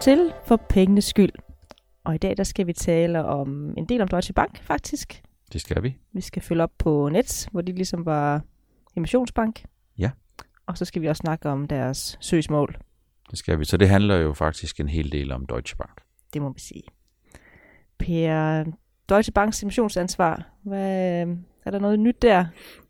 til For Pengenes Skyld. Og i dag der skal vi tale om en del om Deutsche Bank faktisk. Det skal vi. Vi skal følge op på Nets, hvor de ligesom var emissionsbank. Ja. Og så skal vi også snakke om deres søgsmål. Det skal vi. Så det handler jo faktisk en hel del om Deutsche Bank. Det må vi sige. Per, Deutsche Banks emissionsansvar, hvad, øh, er der noget nyt der?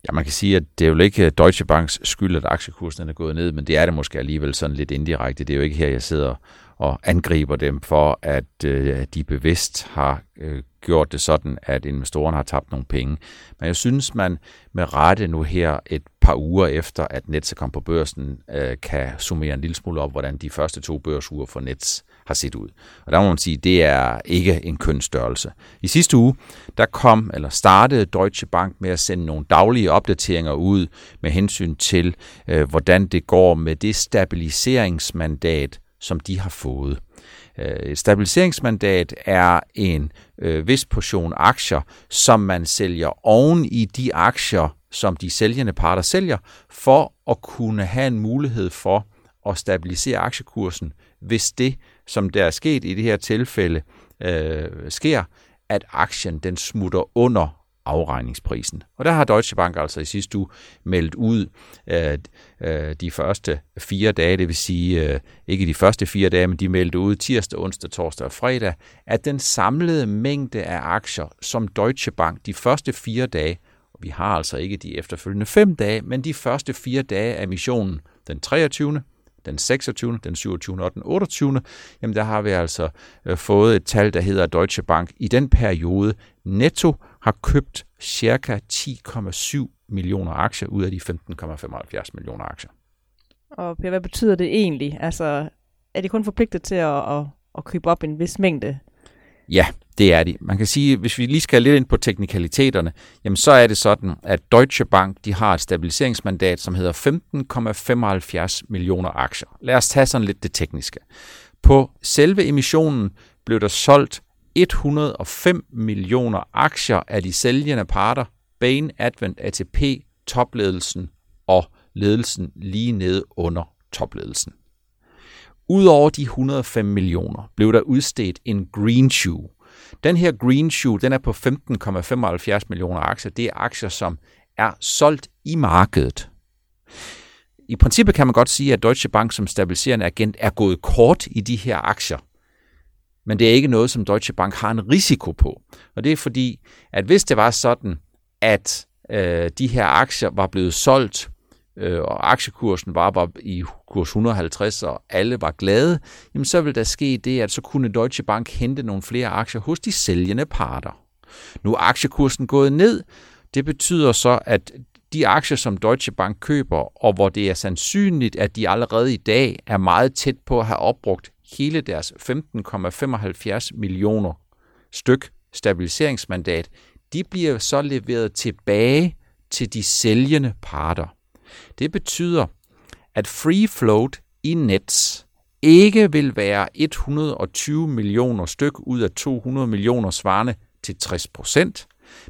Ja, man kan sige, at det er jo ikke øh, Deutsche Banks skyld, at aktiekursen er gået ned, men det er det måske alligevel sådan lidt indirekte. Det er jo ikke her, jeg sidder og angriber dem for, at øh, de bevidst har øh, gjort det sådan, at investorerne har tabt nogle penge. Men jeg synes, man med rette nu her et par uger efter, at Nets er kommet på børsen, øh, kan summere en lille smule op, hvordan de første to børsuger for Nets har set ud. Og der må man sige, det er ikke en kønsstørrelse. I sidste uge, der kom eller startede Deutsche Bank med at sende nogle daglige opdateringer ud med hensyn til, øh, hvordan det går med det stabiliseringsmandat, som de har fået. Øh, et stabiliseringsmandat er en øh, vis portion aktier, som man sælger oven i de aktier, som de sælgende parter sælger, for at kunne have en mulighed for at stabilisere aktiekursen, hvis det, som der er sket i det her tilfælde, øh, sker, at aktien den smutter under afregningsprisen. Og der har Deutsche Bank altså i sidste uge meldt ud øh, øh, de første fire dage, det vil sige øh, ikke de første fire dage, men de meldte ud tirsdag, onsdag, torsdag og fredag, at den samlede mængde af aktier, som Deutsche Bank de første fire dage, og vi har altså ikke de efterfølgende fem dage, men de første fire dage af missionen, den 23., den 26., den 27. og den 28., jamen der har vi altså øh, fået et tal, der hedder Deutsche Bank i den periode netto har købt cirka 10,7 millioner aktier ud af de 15,75 millioner aktier. Og Per, hvad betyder det egentlig? Altså, er de kun forpligtet til at, at, at købe op en vis mængde? Ja, det er de. Man kan sige, hvis vi lige skal lidt ind på teknikaliteterne, jamen så er det sådan, at Deutsche Bank de har et stabiliseringsmandat, som hedder 15,75 millioner aktier. Lad os tage sådan lidt det tekniske. På selve emissionen blev der solgt 105 millioner aktier af de sælgende parter, Bain, Advent, ATP, topledelsen og ledelsen lige nede under topledelsen. Udover de 105 millioner blev der udstedt en green shoe. Den her green shoe, den er på 15,75 millioner aktier. Det er aktier, som er solgt i markedet. I princippet kan man godt sige, at Deutsche Bank som stabiliserende agent er gået kort i de her aktier. Men det er ikke noget, som Deutsche Bank har en risiko på. Og det er fordi, at hvis det var sådan, at øh, de her aktier var blevet solgt, øh, og aktiekursen var, var i kurs 150, og alle var glade, jamen så ville der ske det, at så kunne Deutsche Bank hente nogle flere aktier hos de sælgende parter. Nu er aktiekursen gået ned. Det betyder så, at de aktier, som Deutsche Bank køber, og hvor det er sandsynligt, at de allerede i dag er meget tæt på at have opbrugt hele deres 15,75 millioner styk stabiliseringsmandat, de bliver så leveret tilbage til de sælgende parter. Det betyder, at free float i Nets ikke vil være 120 millioner styk ud af 200 millioner svarende til 60 procent,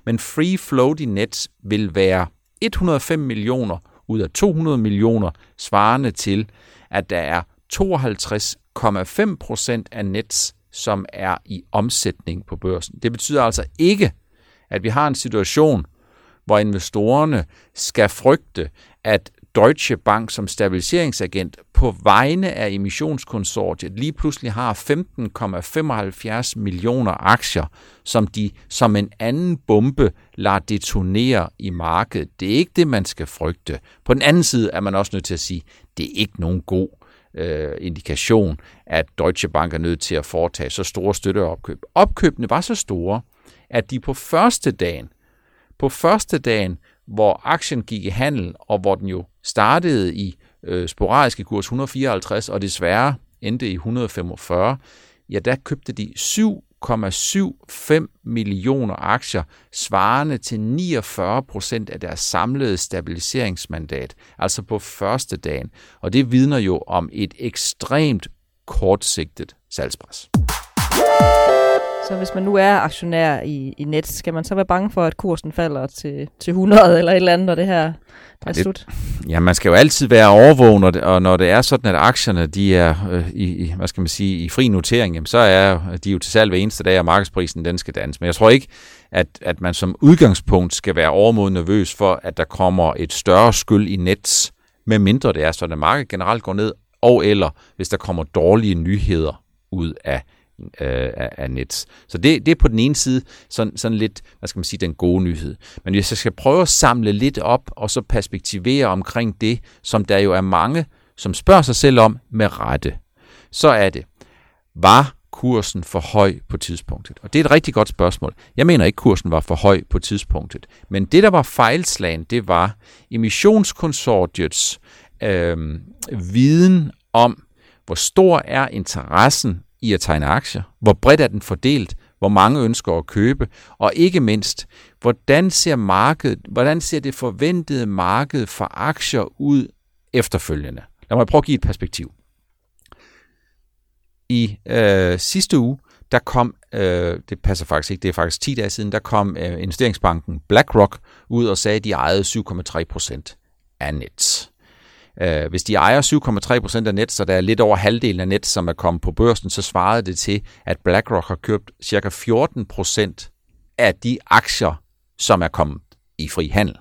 men free float i Nets vil være 105 millioner ud af 200 millioner svarende til, at der er 52,5 procent af Nets, som er i omsætning på børsen. Det betyder altså ikke, at vi har en situation, hvor investorerne skal frygte, at Deutsche Bank som stabiliseringsagent på vegne af emissionskonsortiet lige pludselig har 15,75 millioner aktier, som de som en anden bombe lader detonere i markedet. Det er ikke det, man skal frygte. På den anden side er man også nødt til at sige, det er ikke nogen god øh, indikation, at Deutsche Bank er nødt til at foretage så store støtteopkøb. Opkøbene var så store, at de på første dagen, på første dagen, hvor aktien gik i handel, og hvor den jo startede i øh, sporadiske kurs 154, og desværre endte i 145, ja, der købte de 7,75 millioner aktier, svarende til 49 procent af deres samlede stabiliseringsmandat, altså på første dagen. Og det vidner jo om et ekstremt kortsigtet salgspres. Så hvis man nu er aktionær i, i net, skal man så være bange for, at kursen falder til, til 100 eller et eller andet, når det her er det, slut? Ja, man skal jo altid være overvågen, og, og når det er sådan, at aktierne de er øh, i, hvad skal man sige, i fri notering, jamen, så er de jo til salg hver eneste dag, og markedsprisen den skal danse. Men jeg tror ikke, at, at man som udgangspunkt skal være overmodet nervøs for, at der kommer et større skyld i nets, med mindre det er sådan, at markedet generelt går ned, og eller hvis der kommer dårlige nyheder ud af øh, af, af Nets. Så det, det er på den ene side sådan, sådan lidt, hvad skal man sige, den gode nyhed. Men hvis jeg skal prøve at samle lidt op og så perspektivere omkring det, som der jo er mange, som spørger sig selv om med rette, så er det, var kursen for høj på tidspunktet? Og det er et rigtig godt spørgsmål. Jeg mener ikke, kursen var for høj på tidspunktet. Men det, der var fejlslagen, det var emissionskonsortiets øh, viden om, hvor stor er interessen i at tegne aktier? Hvor bredt er den fordelt? Hvor mange ønsker at købe? Og ikke mindst, hvordan ser markedet, hvordan ser det forventede marked for aktier ud efterfølgende? Lad mig prøve at give et perspektiv. I øh, sidste uge, der kom, øh, det passer faktisk ikke, det er faktisk 10 dage siden, der kom øh, investeringsbanken BlackRock ud og sagde, at de ejede 7,3 procent af Nets. Øh, hvis de ejer 7,3% af net, så der er lidt over halvdelen af net, som er kommet på børsen, så svarede det til, at BlackRock har købt cirka 14% af de aktier, som er kommet i fri handel.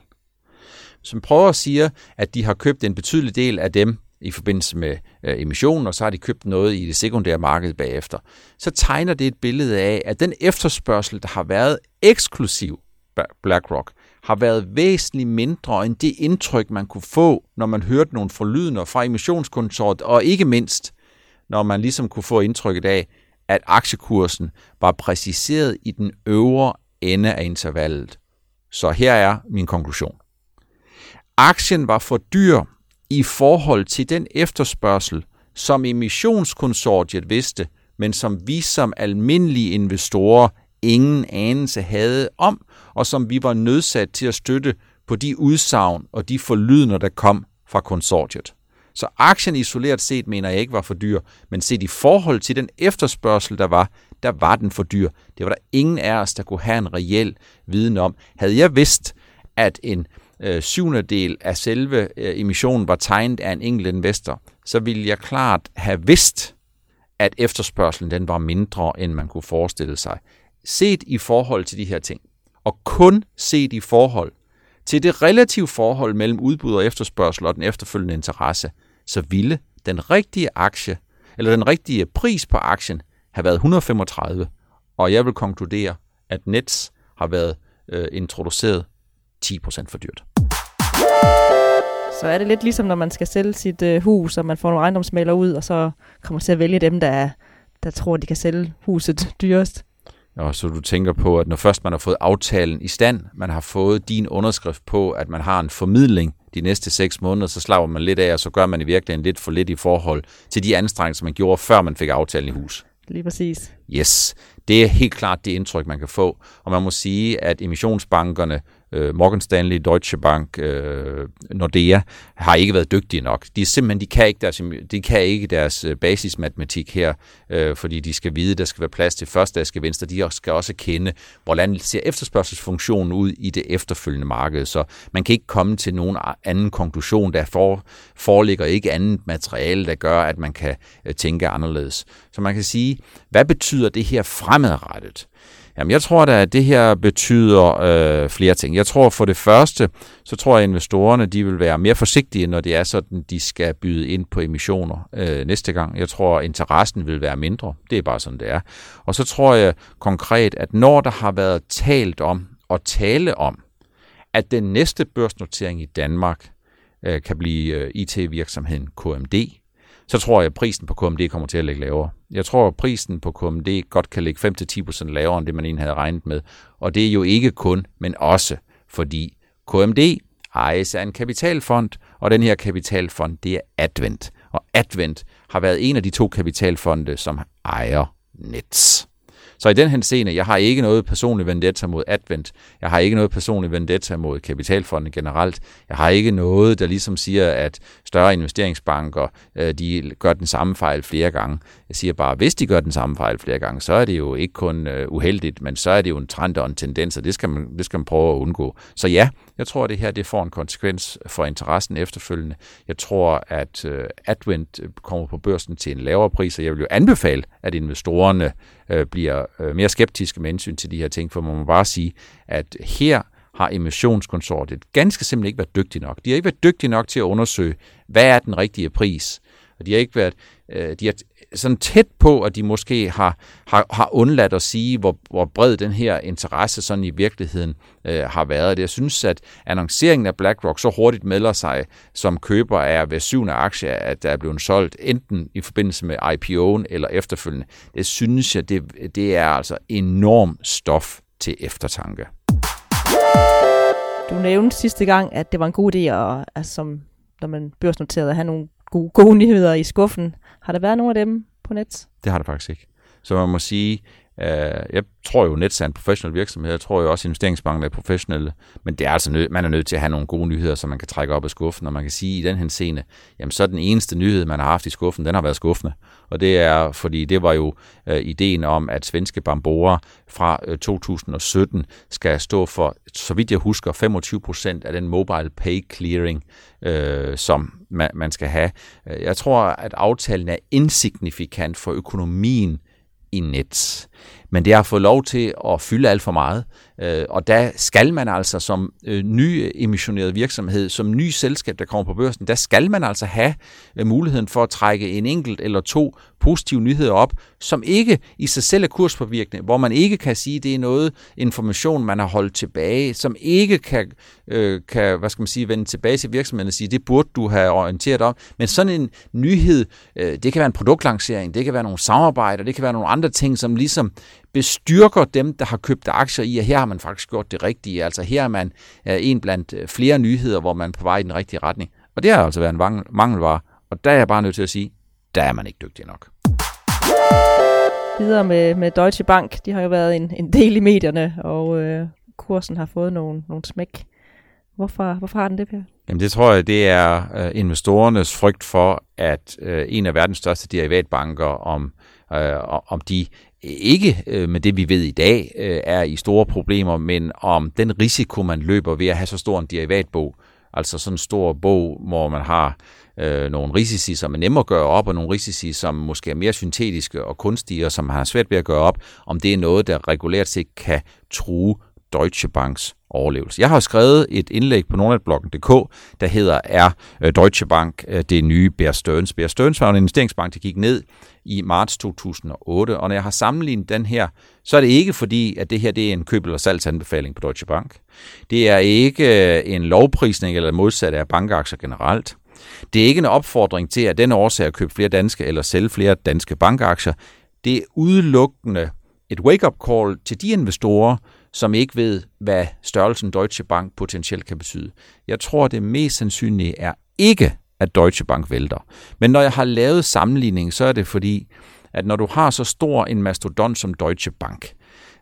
Som prøver at sige, at de har købt en betydelig del af dem i forbindelse med øh, emissionen, og så har de købt noget i det sekundære marked bagefter, så tegner det et billede af, at den efterspørgsel, der har været eksklusiv BlackRock, har været væsentligt mindre end det indtryk, man kunne få, når man hørte nogle forlydende fra emissionskontoret, og ikke mindst, når man ligesom kunne få indtrykket af, at aktiekursen var præciseret i den øvre ende af intervallet. Så her er min konklusion. Aktien var for dyr i forhold til den efterspørgsel, som emissionskonsortiet vidste, men som vi som almindelige investorer ingen anelse havde om, og som vi var nødsat til at støtte på de udsagn og de forlydender, der kom fra konsortiet. Så aktien isoleret set mener jeg ikke var for dyr, men set i forhold til den efterspørgsel, der var, der var den for dyr. Det var der ingen af os, der kunne have en reel viden om. Havde jeg vidst, at en øh, syvende del af selve øh, emissionen var tegnet af en enkelt investor, så ville jeg klart have vidst, at efterspørgselen den var mindre, end man kunne forestille sig. Set i forhold til de her ting og kun set i forhold til det relative forhold mellem udbud og efterspørgsel og den efterfølgende interesse, så ville den rigtige aktie, eller den rigtige pris på aktien, have været 135, og jeg vil konkludere, at Nets har været øh, introduceret 10% for dyrt. Så er det lidt ligesom, når man skal sælge sit øh, hus, og man får nogle ejendomsmalere ud, og så kommer til at vælge dem, der, der tror, de kan sælge huset dyrest. Og så du tænker på, at når først man har fået aftalen i stand, man har fået din underskrift på, at man har en formidling de næste seks måneder, så slapper man lidt af, og så gør man i virkeligheden lidt for lidt i forhold til de anstrengelser, man gjorde, før man fik aftalen i hus. Lige præcis. Yes, det er helt klart det indtryk, man kan få. Og man må sige, at emissionsbankerne øh, Morgan Stanley, Deutsche Bank, øh, Nordea, har ikke været dygtige nok. De er simpelthen, de kan ikke deres, de kan ikke deres øh, basismatematik her, øh, fordi de skal vide, der skal være plads til første skal venstre, De skal også kende, hvordan ser efterspørgselsfunktionen ud i det efterfølgende marked. Så man kan ikke komme til nogen anden konklusion, der for, foreligger ikke andet materiale, der gør, at man kan øh, tænke anderledes. Så man kan sige, hvad betyder det her fremadrettet? Jamen, jeg tror da, at det her betyder øh, flere ting. Jeg tror for det første, så tror jeg, at investorerne de vil være mere forsigtige, når det er sådan, de skal byde ind på emissioner øh, næste gang. Jeg tror, at interessen vil være mindre. Det er bare sådan, det er. Og så tror jeg konkret, at når der har været talt om og tale om, at den næste børsnotering i Danmark øh, kan blive øh, IT-virksomheden KMD, så tror jeg, at prisen på KMD kommer til at ligge lavere. Jeg tror, at prisen på KMD godt kan ligge 5-10% lavere, end det man egentlig havde regnet med. Og det er jo ikke kun, men også fordi KMD ejes af en kapitalfond, og den her kapitalfond, det er Advent. Og Advent har været en af de to kapitalfonde, som ejer Nets. Så i den henseende, jeg har ikke noget personligt vendetta mod Advent. Jeg har ikke noget personligt vendetta mod kapitalfonden generelt. Jeg har ikke noget, der ligesom siger, at større investeringsbanker, øh, de gør den samme fejl flere gange. Jeg siger bare, hvis de gør den samme fejl flere gange, så er det jo ikke kun øh, uheldigt, men så er det jo en trend og en tendens, og det skal man, det skal man prøve at undgå. Så ja, jeg tror, at det her det får en konsekvens for interessen efterfølgende. Jeg tror, at øh, Advent øh, kommer på børsen til en lavere pris, og jeg vil jo anbefale, at investorerne øh, bliver øh, mere skeptiske med hensyn til de her ting, for man må bare sige, at her har emissionskonsortiet ganske simpelthen ikke været dygtige nok. De har ikke været dygtige nok til at undersøge, hvad er den rigtige pris. Og de har ikke været, øh, de har sådan tæt på, at de måske har, har, har undladt at sige, hvor, hvor bred den her interesse sådan i virkeligheden øh, har været. Jeg synes, at annonceringen af BlackRock så hurtigt melder sig som køber af hver syvende aktie, at der er blevet solgt enten i forbindelse med IPO'en eller efterfølgende. Det synes jeg, det, det er altså enorm stof til eftertanke. Du nævnte sidste gang, at det var en god idé, at, altså, som, når man børsnoterede, at have nogle gode, gode nyheder i skuffen. Har der været nogen af dem på net? Det har der faktisk ikke. Så man må sige, Øh, jeg tror jo, Nets er en professionel virksomhed. Jeg tror jo også, at investeringsbanken er professionelle. Men det er altså nød, man er nødt til at have nogle gode nyheder, som man kan trække op af skuffen. Og man kan sige, at i den her scene, jamen så er den eneste nyhed, man har haft i skuffen, den har været skuffende. Og det er, fordi det var jo øh, ideen om, at svenske Bambora fra øh, 2017 skal stå for, så vidt jeg husker, 25 procent af den mobile pay clearing, øh, som man, man skal have. Øh, jeg tror, at aftalen er insignifikant for økonomien i net. Men det har fået lov til at fylde alt for meget. Øh, og der skal man altså som øh, ny emissioneret virksomhed, som ny selskab, der kommer på børsen, der skal man altså have øh, muligheden for at trække en enkelt eller to positive nyheder op, som ikke i sig selv er kurspåvirkende, hvor man ikke kan sige, at det er noget information, man har holdt tilbage, som ikke kan, øh, kan hvad skal man sige, vende tilbage til virksomheden og sige, det burde du have orienteret om. Men sådan en nyhed, øh, det kan være en produktlancering, det kan være nogle samarbejder, det kan være nogle andre ting, som ligesom bestyrker dem, der har købt aktier i, at her har man faktisk gjort det rigtige. Altså her er man en blandt øh, flere nyheder, hvor man er på vej i den rigtige retning. Og det har altså været en mangelvare. Og der er jeg bare nødt til at sige, der er man ikke dygtig nok. Videre med, med Deutsche Bank. De har jo været en, en del i medierne, og øh, kursen har fået nogle, nogle smæk. Hvorfor, hvorfor har den det, Per? Jamen det tror jeg, det er øh, investorernes frygt for, at øh, en af verdens største derivatbanker, om, øh, om de ikke øh, med det, vi ved i dag, øh, er i store problemer, men om den risiko, man løber ved at have så stor en derivatbog, altså sådan en stor bog, hvor man har øh, nogle risici, som er nemmere at gøre op, og nogle risici, som måske er mere syntetiske og kunstige, og som har svært ved at gøre op, om det er noget, der regulært set kan true Deutsche Banks overlevelse. Jeg har skrevet et indlæg på nordnetbloggen.dk, der hedder Er øh, Deutsche Bank øh, det nye Bear Stearns? Bear Stearns var en investeringsbank, der gik ned i marts 2008, og når jeg har sammenlignet den her, så er det ikke fordi, at det her det er en køb- eller salgsanbefaling på Deutsche Bank. Det er ikke øh, en lovprisning eller modsat af bankaktier generelt. Det er ikke en opfordring til, at den årsag at købe flere danske eller sælge flere danske bankaktier. Det er udelukkende et wake-up call til de investorer, som ikke ved, hvad størrelsen Deutsche Bank potentielt kan betyde. Jeg tror, det mest sandsynlige er ikke, at Deutsche Bank vælter. Men når jeg har lavet sammenligning, så er det fordi, at når du har så stor en mastodont som Deutsche Bank,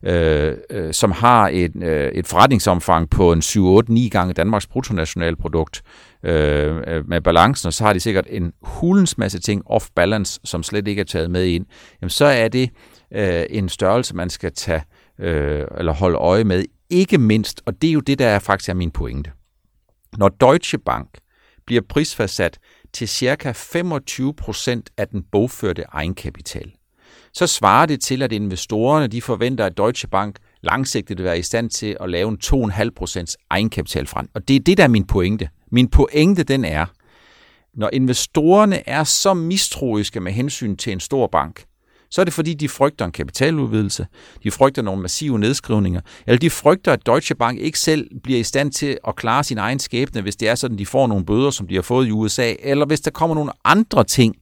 øh, øh, som har et, øh, et forretningsomfang på en 7-8-9 gange Danmarks bruttonationalprodukt øh, øh, med balancen, og så har de sikkert en hulens masse ting off-balance, som slet ikke er taget med ind, jamen så er det øh, en størrelse, man skal tage øh, Øh, eller holde øje med, ikke mindst, og det er jo det, der er faktisk er min pointe. Når Deutsche Bank bliver prisfastsat til ca. 25% af den bogførte egenkapital, så svarer det til, at investorerne de forventer, at Deutsche Bank langsigtet vil være i stand til at lave en 2,5% egenkapital frem. Og det er det, der er min pointe. Min pointe, den er, når investorerne er så mistroiske med hensyn til en stor bank, så er det fordi, de frygter en kapitaludvidelse, de frygter nogle massive nedskrivninger, eller de frygter, at Deutsche Bank ikke selv bliver i stand til at klare sin egen skæbne, hvis det er sådan, de får nogle bøder, som de har fået i USA, eller hvis der kommer nogle andre ting,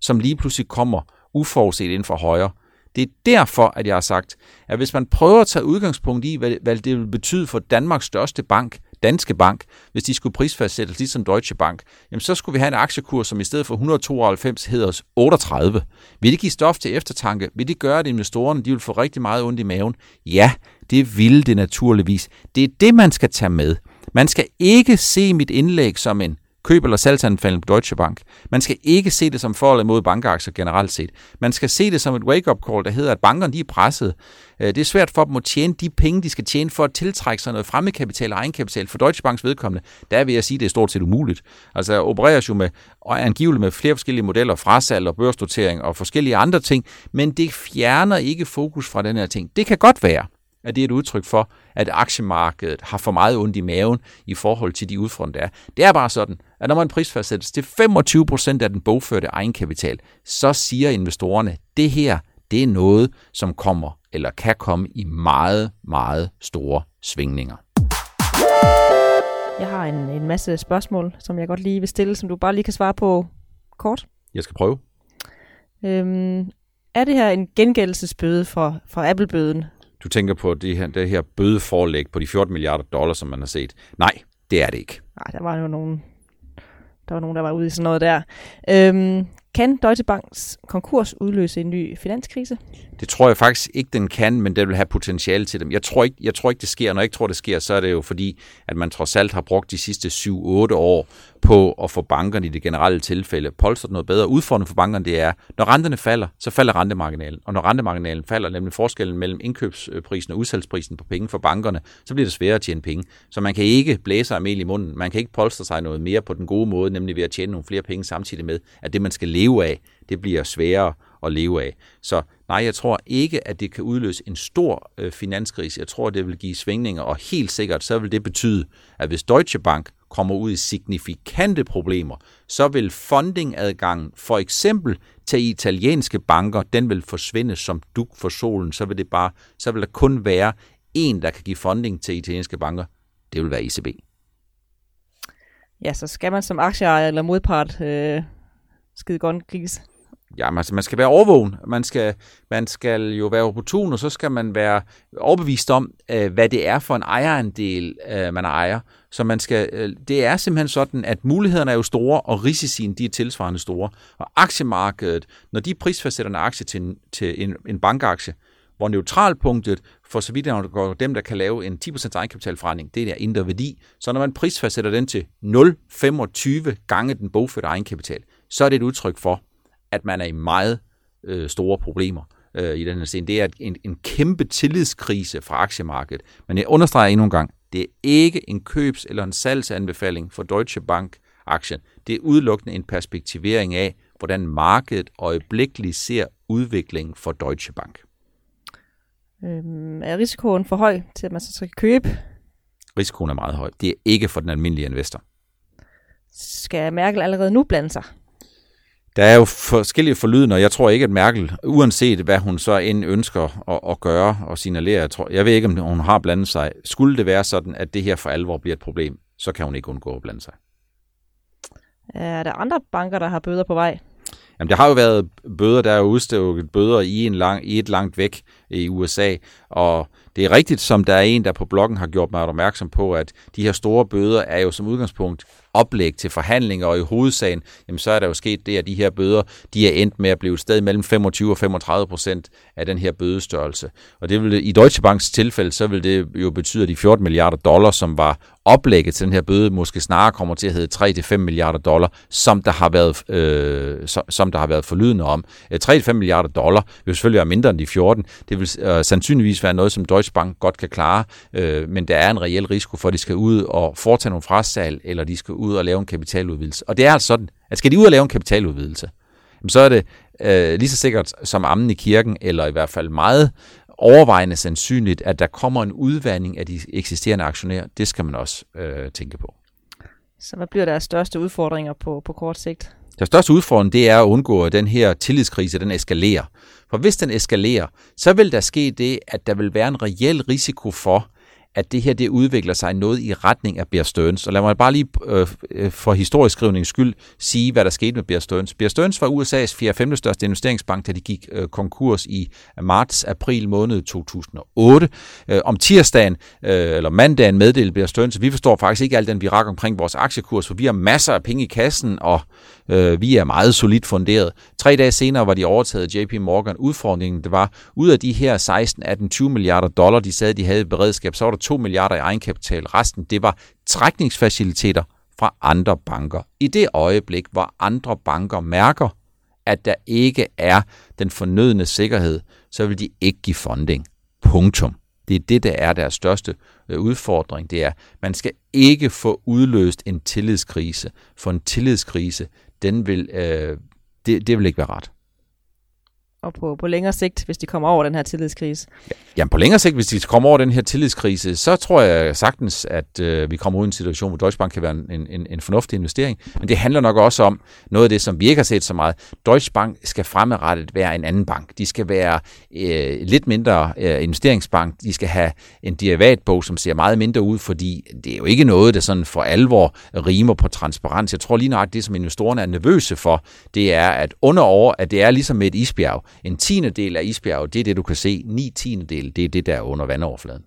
som lige pludselig kommer uforudset inden for højre. Det er derfor, at jeg har sagt, at hvis man prøver at tage udgangspunkt i, hvad, hvad det vil betyde for Danmarks største bank, Danske Bank, hvis de skulle prisfastsættes ligesom Deutsche Bank, jamen så skulle vi have en aktiekurs, som i stedet for 192 hedder 38. Vil det give stof til eftertanke? Vil det gøre, at investorerne de vil få rigtig meget ondt i maven? Ja, det ville det naturligvis. Det er det, man skal tage med. Man skal ikke se mit indlæg som en køb- eller salgsanbefaling på Deutsche Bank. Man skal ikke se det som forhold imod bankaktier generelt set. Man skal se det som et wake-up call, der hedder, at bankerne de er presset. Øh, det er svært for dem at tjene de penge, de skal tjene for at tiltrække sig noget fremmedkapital og egenkapital. For Deutsche Banks vedkommende, der vil jeg sige, at det er stort set umuligt. Altså opereres jo med, og angiveligt med flere forskellige modeller, frasalg og børsnotering og forskellige andre ting, men det fjerner ikke fokus fra den her ting. Det kan godt være, at det er et udtryk for, at aktiemarkedet har for meget ondt i maven i forhold til de udfordringer, der er. Det er bare sådan, at når man prisfastsættes til 25 procent af den bogførte egenkapital, så siger investorerne, at det her, det er noget, som kommer eller kan komme i meget, meget store svingninger. Jeg har en, en masse spørgsmål, som jeg godt lige vil stille, som du bare lige kan svare på kort. Jeg skal prøve. Øhm, er det her en gengældelsesbøde for, for Apple-bøden? Du tænker på det her, det her bødeforlæg på de 14 milliarder dollars, som man har set. Nej, det er det ikke. Nej, der var jo nogen, der var nogen, der var ude i sådan noget der. Øhm, kan Deutsche Banks konkurs udløse en ny finanskrise? Det tror jeg faktisk ikke, den kan, men den vil have potentiale til dem. Jeg tror, ikke, jeg tror ikke, det sker. Når jeg ikke tror, det sker, så er det jo fordi, at man trods alt har brugt de sidste 7-8 år på at få bankerne i det generelle tilfælde polstret noget bedre. Udfordringen for bankerne det er, når renterne falder, så falder rentemarginalen. Og når rentemarginalen falder, nemlig forskellen mellem indkøbsprisen og udsalgsprisen på penge for bankerne, så bliver det sværere at tjene penge. Så man kan ikke blæse sig mel i munden. Man kan ikke polstre sig noget mere på den gode måde, nemlig ved at tjene nogle flere penge samtidig med, at det man skal leve af, det bliver sværere at leve af. Så nej, jeg tror ikke, at det kan udløse en stor øh, finanskrise. Jeg tror, det vil give svingninger, og helt sikkert så vil det betyde, at hvis Deutsche Bank kommer ud i signifikante problemer, så vil fundingadgangen for eksempel til italienske banker, den vil forsvinde som duk for solen. Så vil det bare, så vil der kun være en, der kan give funding til italienske banker. Det vil være ECB. Ja, så skal man som aktieejer eller modpart øh, skide godt gris. Ja, man, altså, man skal være overvågen. Man skal, man skal jo være opportun, og så skal man være overbevist om, øh, hvad det er for en ejerandel, øh, man ejer. Så man skal, øh, det er simpelthen sådan, at mulighederne er jo store, og risicien de er tilsvarende store. Og aktiemarkedet, når de prisfastsætter en aktie til en, til en, en bankaktie, hvor neutralpunktet for så vidt går dem, der kan lave en 10% egenkapitalforretning, det er der indre værdi. Så når man prisfastsætter den til 0,25 gange den bogførte egenkapital, så er det et udtryk for, at man er i meget øh, store problemer øh, i den her scene. Det er en, en kæmpe tillidskrise fra aktiemarkedet. Men jeg understreger endnu en gang, det er ikke en købs- eller en salgsanbefaling for Deutsche Bank-aktien. Det er udelukkende en perspektivering af, hvordan markedet øjeblikkeligt ser udviklingen for Deutsche Bank. Øhm, er risikoen for høj til, at man så skal købe? Risikoen er meget høj. Det er ikke for den almindelige investor. Skal Merkel allerede nu blande sig? Der er jo forskellige forlydende, og jeg tror ikke, at Merkel, uanset hvad hun så end ønsker at, at gøre og signalere, jeg, tror, jeg ved ikke, om hun har blandet sig. Skulle det være sådan, at det her for alvor bliver et problem, så kan hun ikke undgå at blande sig. Er der andre banker, der har bøder på vej? Jamen, der har jo været bøder, der er udstedt bøder i, en lang, i et langt væk i USA, og det er rigtigt, som der er en, der på bloggen har gjort mig opmærksom på, at de her store bøder er jo som udgangspunkt oplæg til forhandlinger, og i hovedsagen, jamen så er der jo sket det, at de her bøder, de er endt med at blive et sted mellem 25 og 35 procent af den her bødestørrelse. Og det vil, i Deutsche Banks tilfælde, så vil det jo betyde, at de 14 milliarder dollars, som var oplægget til den her bøde, måske snarere kommer til at hedde 3-5 milliarder dollar, som der har været, øh, som der har været forlydende om. Øh, 3-5 milliarder dollar vil selvfølgelig være mindre end de 14. Det vil øh, sandsynligvis være noget, som Deutsche Bank godt kan klare, øh, men der er en reel risiko for, at de skal ud og foretage nogle frasalg, eller de skal ud og lave en kapitaludvidelse. Og det er altså sådan, at skal de ud og lave en kapitaludvidelse, så er det øh, lige så sikkert som ammen i kirken, eller i hvert fald meget overvejende sandsynligt, at der kommer en udvandring af de eksisterende aktionærer. Det skal man også øh, tænke på. Så hvad bliver deres største udfordringer på, på kort sigt? Den største udfordring, det er at undgå, at den her tillidskrise, den eskalerer. For hvis den eskalerer, så vil der ske det, at der vil være en reel risiko for, at det her det udvikler sig noget i retning af Bear Stearns. Og lad mig bare lige øh, øh for historieskrivningens skyld sige, hvad der skete med Bear Stearns. Bear Stearns var USA's 4. 5. største investeringsbank, da de gik øh, konkurs i øh, marts-april måned 2008. Øh, om tirsdagen, øh, eller mandagen, meddelte Bear Stearns, at vi forstår faktisk ikke alt den virak omkring vores aktiekurs, for vi har masser af penge i kassen, og øh, vi er meget solidt funderet. Tre dage senere var de overtaget JP Morgan. Udfordringen det var, ud af de her 16, 18, 20 milliarder dollar, de sagde, de havde i beredskab, så var der 2 milliarder i egenkapital. Resten, det var trækningsfaciliteter fra andre banker. I det øjeblik, hvor andre banker mærker, at der ikke er den fornødne sikkerhed, så vil de ikke give funding. Punktum. Det er det, der er deres største øh, udfordring. Det er, man skal ikke få udløst en tillidskrise. For en tillidskrise, den vil, øh, det, det vil ikke være ret og på, på længere sigt, hvis de kommer over den her tillidskrise? Ja, jamen på længere sigt, hvis de kommer over den her tillidskrise, så tror jeg sagtens, at øh, vi kommer ud i en situation, hvor Deutsche Bank kan være en, en, en fornuftig investering. Men det handler nok også om noget af det, som vi ikke har set så meget. Deutsche Bank skal fremadrettet være en anden bank. De skal være øh, lidt mindre øh, investeringsbank. De skal have en derivatbog, som ser meget mindre ud, fordi det er jo ikke noget, der sådan for alvor rimer på transparens. Jeg tror lige nok, det, som investorerne er nervøse for, det er, at under over, at det er ligesom med et isbjerg en tiende del af isbjerget, det er det, du kan se. Ni tiende del, det er det, der er under vandoverfladen.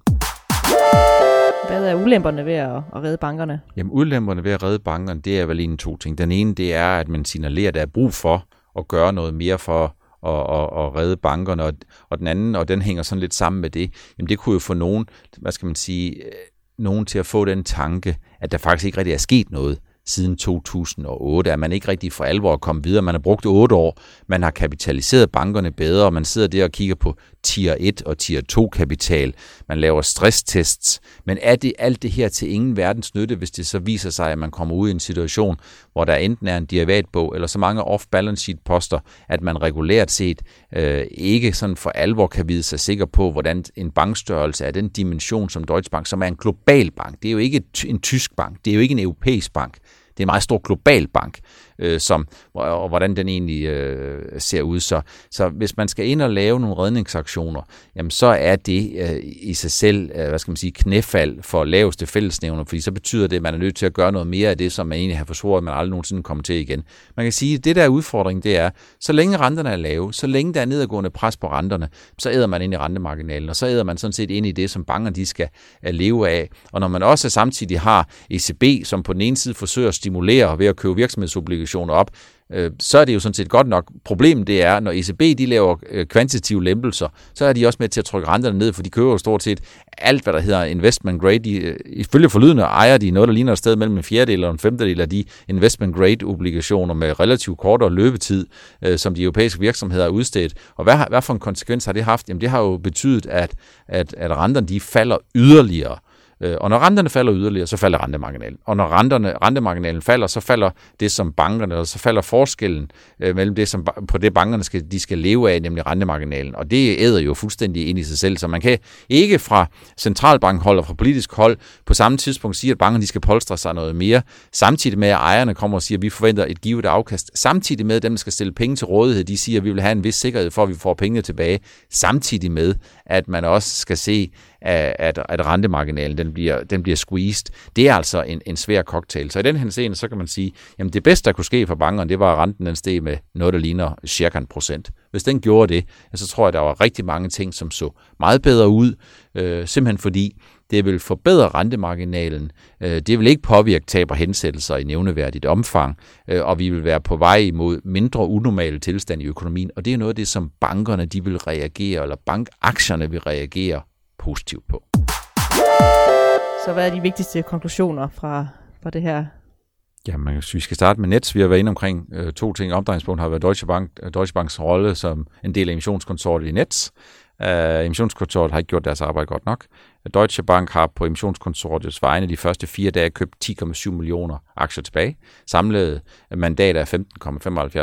Hvad er ulemperne ved at, redde bankerne? Jamen ulemperne ved at redde bankerne, det er vel en to ting. Den ene, det er, at man signalerer, at der er brug for at gøre noget mere for at, at, at redde bankerne, og, og den anden, og den hænger sådan lidt sammen med det, jamen det kunne jo få nogen, hvad skal man sige, øh, nogen til at få den tanke, at der faktisk ikke rigtig er sket noget siden 2008, at man ikke rigtig for alvor er kommet videre. Man har brugt otte år, man har kapitaliseret bankerne bedre, og man sidder der og kigger på tier 1 og tier 2 kapital. Man laver stresstests, men er det alt det her til ingen verdens nytte, hvis det så viser sig, at man kommer ud i en situation, hvor der enten er en derivatbog eller så mange off-balance sheet poster, at man regulært set øh, ikke sådan for alvor kan vide sig sikker på, hvordan en bankstørrelse er den dimension som Deutsche Bank, som er en global bank. Det er jo ikke en tysk bank, det er jo ikke en europæisk bank. Det er en meget stor global bank, øh, som, og, og hvordan den egentlig øh, ser ud. Så, så hvis man skal ind og lave nogle redningsaktioner, jamen så er det øh, i sig selv, øh, hvad skal man sige, knæfald for laveste fællesnævner, fordi så betyder det, at man er nødt til at gøre noget mere af det, som man egentlig har forsvoret, at man aldrig nogensinde kommer til igen. Man kan sige, at det der udfordring, det er, så længe renterne er lave, så længe der er nedadgående pres på renterne, så æder man ind i rentemarginalen, og så æder man sådan set ind i det, som banker de skal øh, leve af. Og når man også samtidig har ECB, som på den ene side forsøger at stimulere ved at købe virksomhedsobligationer op, øh, så er det jo sådan set godt nok. Problemet det er, når ECB de laver øh, kvantitative lempelser, så er de også med til at trykke renterne ned, for de køber jo stort set alt, hvad der hedder investment grade. De, øh, ifølge forlydende ejer de noget, der ligner et sted mellem en fjerdedel og en femtedel af de investment grade obligationer med relativt kortere løbetid, øh, som de europæiske virksomheder har udstedt. Og hvad, hvad for en konsekvens har det haft? Jamen det har jo betydet, at, at, at renterne de falder yderligere. Øh, og når renterne falder yderligere, så falder rentemarginalen. Og når renterne, rentemarginalen falder, så falder det, som bankerne, og så falder forskellen øh, mellem det, som på det bankerne skal, de skal leve af, nemlig rentemarginalen. Og det æder jo fuldstændig ind i sig selv. Så man kan ikke fra centralbankhold og fra politisk hold på samme tidspunkt sige, at bankerne de skal polstre sig noget mere, samtidig med, at ejerne kommer og siger, at vi forventer et givet afkast. Samtidig med, at dem, der skal stille penge til rådighed, de siger, at vi vil have en vis sikkerhed for, at vi får pengene tilbage. Samtidig med, at man også skal se, at, at rentemarginalen den bliver, den bliver squeezed. Det er altså en, en svær cocktail. Så i den henseende, så kan man sige, jamen det bedste, der kunne ske for bankerne, det var, at renten den steg med noget, der ligner cirka en procent. Hvis den gjorde det, så tror jeg, der var rigtig mange ting, som så meget bedre ud, øh, simpelthen fordi det vil forbedre rentemarginalen. Øh, det vil ikke påvirke tab og hensættelser i nævneværdigt omfang, øh, og vi vil være på vej imod mindre unormale tilstand i økonomien. Og det er noget af det, som bankerne de vil reagere, eller bankaktierne vil reagere positivt på. Så hvad er de vigtigste konklusioner fra, fra det her? Ja, man, hvis vi skal starte med Nets, vi har været inde omkring øh, to ting. Omdrejningspunkt har været Deutsche, Bank, øh, Deutsche Banks rolle som en del af emissionskonsortiet i Nets. Uh, emissionskonsortiet har ikke gjort deres arbejde godt nok. Deutsche Bank har på emissionskonsortiets vegne de første fire dage købt 10,7 millioner aktier tilbage. Samlet mandat er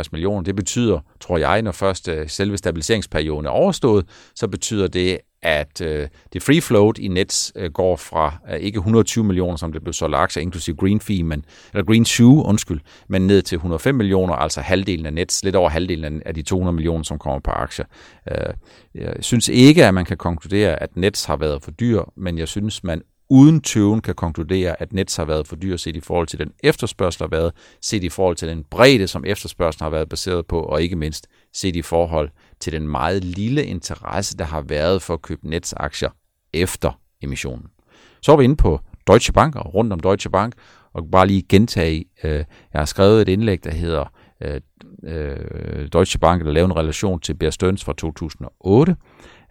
15,75 millioner. Det betyder, tror jeg, når først øh, selve stabiliseringsperioden er overstået, så betyder det, at øh, det free float i Nets øh, går fra øh, ikke 120 millioner, som det blev solgt aktier, inklusive Green Fee, men, eller Green Shoe, undskyld, men ned til 105 millioner, altså halvdelen af Nets, lidt over halvdelen af de 200 millioner, som kommer på aktier. Øh, jeg synes ikke, at man kan konkludere, at Nets har været for dyr, men jeg synes, man uden tøven kan konkludere, at Nets har været for dyr set i forhold til den efterspørgsel, der har været, set i forhold til den bredde, som efterspørgselen har været baseret på, og ikke mindst set i forhold til den meget lille interesse, der har været for at købe Nets aktier efter emissionen. Så er vi inde på Deutsche Bank og rundt om Deutsche Bank, og bare lige gentage, øh, jeg har skrevet et indlæg, der hedder øh, øh, Deutsche Bank, der laver en relation til Bear Stearns fra 2008,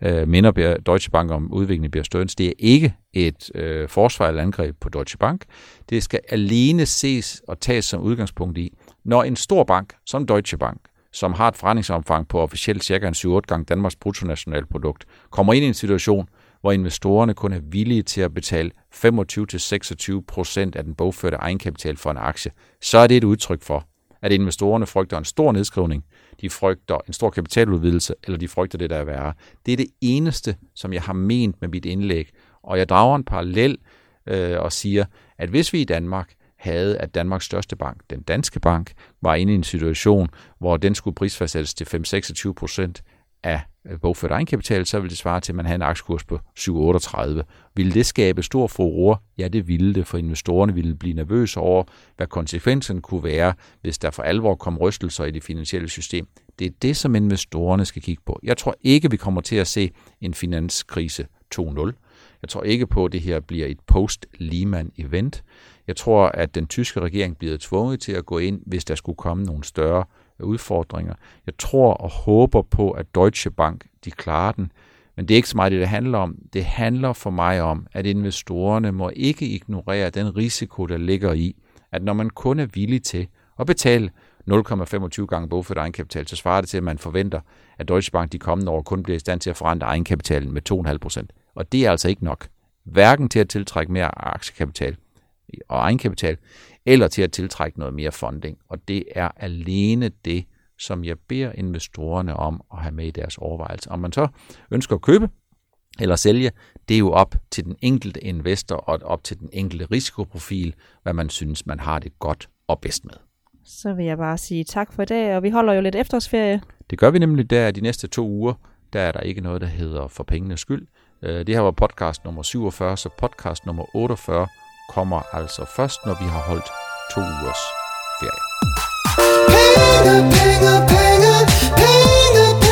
øh, minder Deutsche Bank om udviklingen i Bear Stearns. Det er ikke et øh, forsvar eller angreb på Deutsche Bank. Det skal alene ses og tages som udgangspunkt i, når en stor bank som Deutsche Bank, som har et forretningsomfang på officielt cirka en 7-8 gange Danmarks bruttonationalprodukt, kommer ind i en situation, hvor investorerne kun er villige til at betale 25-26 procent af den bogførte egenkapital for en aktie, så er det et udtryk for, at investorerne frygter en stor nedskrivning, de frygter en stor kapitaludvidelse, eller de frygter det, der er værre. Det er det eneste, som jeg har ment med mit indlæg, og jeg drager en parallel øh, og siger, at hvis vi i Danmark havde, at Danmarks største bank, den danske bank, var inde i en situation, hvor den skulle prisfastsættes til 5-26 procent af øh, bogført egenkapital, så ville det svare til, at man havde en aktiekurs på 7,38. Ville det skabe stor furore? Ja, det ville det, for investorerne ville blive nervøse over, hvad konsekvensen kunne være, hvis der for alvor kom rystelser i det finansielle system. Det er det, som investorerne skal kigge på. Jeg tror ikke, vi kommer til at se en finanskrise 2.0. Jeg tror ikke på, at det her bliver et post-Lehman-event. Jeg tror, at den tyske regering bliver tvunget til at gå ind, hvis der skulle komme nogle større udfordringer. Jeg tror og håber på, at Deutsche Bank de klarer den, men det er ikke så meget det, det handler om. Det handler for mig om, at investorerne må ikke ignorere den risiko, der ligger i, at når man kun er villig til at betale 0,25 gange bogført egenkapital, så svarer det til, at man forventer, at Deutsche Bank de kommende år kun bliver i stand til at forandre egenkapitalen med 2,5 procent. Og det er altså ikke nok. Hverken til at tiltrække mere aktiekapital og egenkapital, eller til at tiltrække noget mere funding. Og det er alene det, som jeg beder investorerne om at have med i deres overvejelser. Om man så ønsker at købe eller sælge, det er jo op til den enkelte investor og op til den enkelte risikoprofil, hvad man synes, man har det godt og bedst med. Så vil jeg bare sige tak for i dag, og vi holder jo lidt efterårsferie. Det gør vi nemlig der de næste to uger. Der er der ikke noget, der hedder for pengenes skyld. Øh, det her var podcast nummer 47, så podcast nummer 48 kommer altså først, når vi har holdt to ugers ferie. Penge, penge, penge, penge, penge.